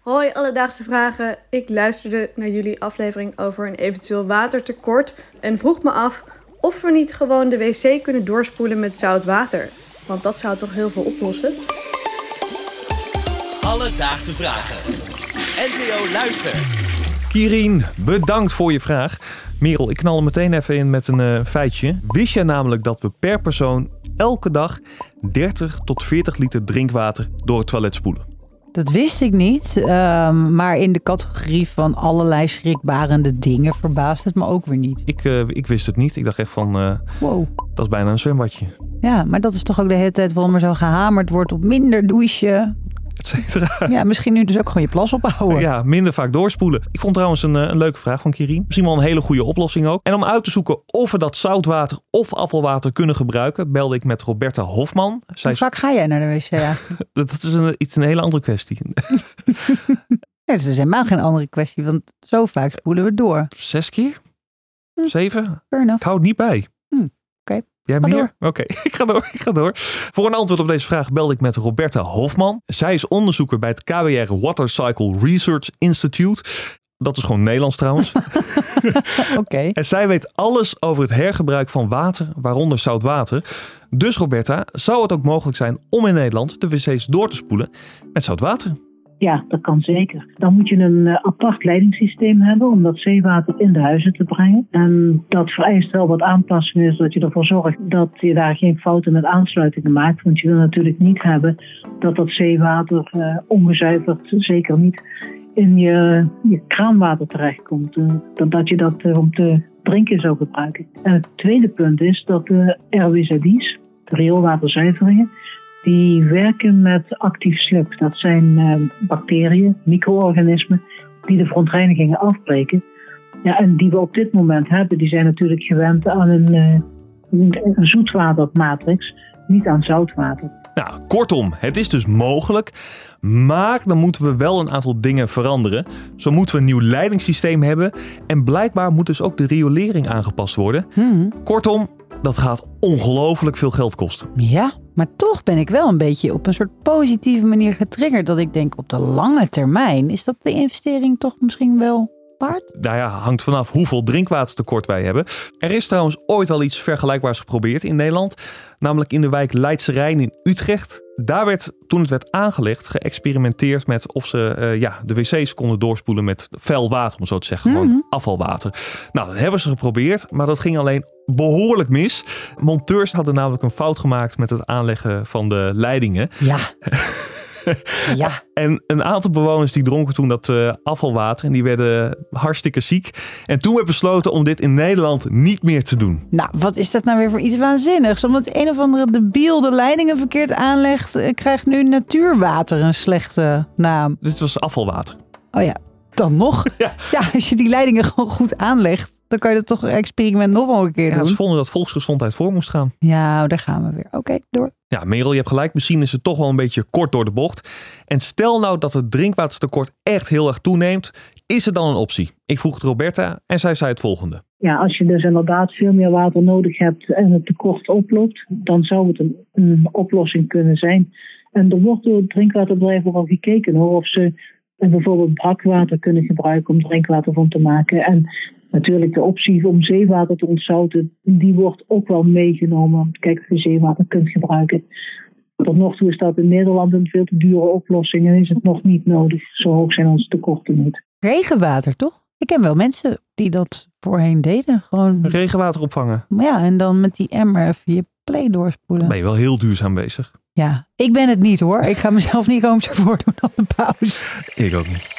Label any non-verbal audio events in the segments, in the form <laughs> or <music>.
Hoi Alledaagse Vragen. Ik luisterde naar jullie aflevering over een eventueel watertekort en vroeg me af of we niet gewoon de wc kunnen doorspoelen met zout water. Want dat zou toch heel veel oplossen? Alledaagse Vragen. NPO Luister. Kirien, bedankt voor je vraag. Merel, ik knal er meteen even in met een eh, feitje. Wist jij namelijk dat we per persoon elke dag 30 tot 40 liter drinkwater door het toilet spoelen? Dat wist ik niet. ehm, maar in de categorie van allerlei schrikbarende dingen verbaast het me ook weer niet. Ik, eh, ik wist het niet. Ik dacht echt van, eh, Wow. dat is bijna een zwembadje. Ja, maar dat is toch ook de hele tijd waarom er zo gehamerd wordt op minder douchen. Et cetera. Ja, misschien nu dus ook gewoon je plas ophouden. Ja, minder vaak doorspoelen. Ik vond trouwens een, eh, een leuke vraag van Kirien. Misschien wel een hele goede oplossing ook. En om uit te zoeken of we dat zoutwater of afvalwater kunnen gebruiken, belde ik met Roberta Hofman. Zij Hoe vaak ga jij naar de wc <laughs> eigenlijk? dat is een, iets een hele andere kwestie. <laughs> <laughs> Ja, het is helemaal geen andere kwestie, want zo vaak spoelen we door. Zes keer? Zeven? Ik hou het niet bij. Hm, oké. Jij Ga meer? Oké, <laughs> ik ga door. Ik ga door. Voor een antwoord op deze vraag belde ik met Roberta Hofman. Zij is onderzoeker bij het KWR Water Cycle Research Institute. Dat is gewoon Nederlands trouwens. <laughs> <laughs> Oké. en zij weet alles over het hergebruik van water, waaronder zout water. Dus Roberta, zou het ook mogelijk zijn om in Nederland de wc's door te spoelen met zout water? Ja, dat kan zeker. Dan moet je een eh, apart leidingssysteem hebben om dat zeewater in de huizen te brengen. En dat vereist wel wat aanpassingen, zodat je ervoor zorgt dat je daar geen fouten met aansluitingen maakt. Want je wil natuurlijk niet hebben dat dat zeewater eh, ongezuiverd, zeker niet, in je, je kraanwater terechtkomt. Dat, dat je dat eh, om te drinken zou gebruiken. En het tweede punt is dat de RWZI's, de rioolwaterzuiveringen, die werken met actief sluk. Dat zijn eh, bacteriën, micro-organismen, die de verontreinigingen afbreken. Ja, en die we op dit moment hebben, die zijn natuurlijk gewend aan een, eh, een, zoetwatermatrix, niet aan zoutwater. Nou, kortom, het is dus mogelijk. Maar dan moeten we wel een aantal dingen veranderen. Zo moeten we een nieuw leidingssysteem hebben. En blijkbaar moet dus ook de riolering aangepast worden. Hm. Kortom, dat gaat ongelooflijk veel geld kosten. Ja, maar toch ben ik wel een beetje op een soort positieve manier getriggerd. Dat ik denk op de lange termijn is dat de investering toch misschien wel Nou ja, hangt vanaf hoeveel drinkwatertekort wij hebben. Er is trouwens ooit al iets vergelijkbaars geprobeerd in Nederland. Namelijk in de wijk Leidse Rijn in Utrecht. Daar werd, toen het werd aangelegd, geëxperimenteerd met of ze eh, ja, de wc's konden doorspoelen met vuil water, om zo te zeggen. Gewoon Mhm. afvalwater. Nou, dat hebben ze geprobeerd, maar dat ging alleen behoorlijk mis. Monteurs hadden namelijk een fout gemaakt met het aanleggen van de leidingen. Ja. <laughs> ja. En een aantal bewoners die dronken toen dat eh, afvalwater en die werden hartstikke ziek. En toen werd besloten om dit in Nederland niet meer te doen. Nou, wat is dat nou weer voor iets waanzinnigs? Omdat een of andere debiel de leidingen verkeerd aanlegt, eh, krijgt nu natuurwater een slechte naam. Dit was afvalwater. Oh ja, dan nog. <laughs> Ja. Ja, als je die leidingen gewoon goed aanlegt, dan kan je dat toch experiment nog wel een keer Ja, doen. ze vonden dat volksgezondheid voor moest gaan. Ja, daar gaan we weer. Oké, door. Ja, Merel, je hebt gelijk. Misschien is het toch wel een beetje kort door de bocht. En stel nou dat het drinkwatertekort echt heel erg toeneemt. Is er dan een optie? Ik vroeg het Roberta en zij zei het volgende. Ja, als je dus inderdaad veel meer water nodig hebt en het tekort oploopt, dan zou het een, een oplossing kunnen zijn. En er wordt door het drinkwaterbedrijf ook al gekeken hoor, of ze eh, bijvoorbeeld brakwater kunnen gebruiken om drinkwater van te maken. En natuurlijk de optie om zeewater te ontzouten, die wordt ook wel meegenomen. om te kijken of je zeewater kunt gebruiken. Tot nog toe is dat in Nederland een veel te dure oplossing en is het nog niet nodig. Zo hoog zijn onze tekorten niet. Regenwater, toch? Ik ken wel mensen die dat voorheen deden. Gewoon, Regenwater opvangen. maar ja, en dan met die emmer even je play doorspoelen. Ben je wel heel duurzaam bezig. Ja, ik ben het niet hoor. Ik ga mezelf niet roomser voordoen op de pauze. Ik ook niet.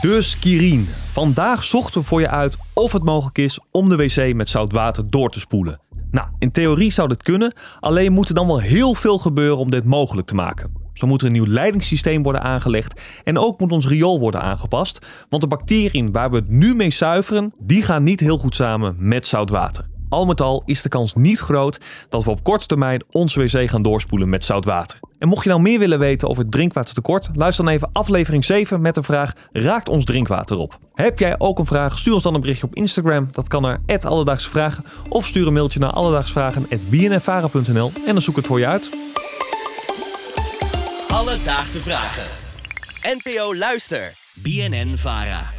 Dus Kirien, vandaag zochten we voor je uit of het mogelijk is om de wc met zout water door te spoelen. Nou, in theorie zou dit kunnen, alleen moet er dan wel heel veel gebeuren om dit mogelijk te maken. Zo moet er een nieuw leidingssysteem worden aangelegd en ook moet ons riool worden aangepast, want de bacteriën waar we het nu mee zuiveren, die gaan niet heel goed samen met zout water. Al met al is de kans niet groot dat we op korte termijn ons wc gaan doorspoelen met zout water. En mocht je nou meer willen weten over het drinkwatertekort, luister dan even aflevering 7 met de vraag: Raakt ons drinkwater op? Heb jij ook een vraag? Stuur ons dan een berichtje op Instagram. Dat kan naar Alledaagse Vragen. Of stuur een mailtje naar alledaagsvragen.bnnvara.nl en dan zoek ik het voor je uit. Alledaagse vragen. NPO Luister. BNN Vara.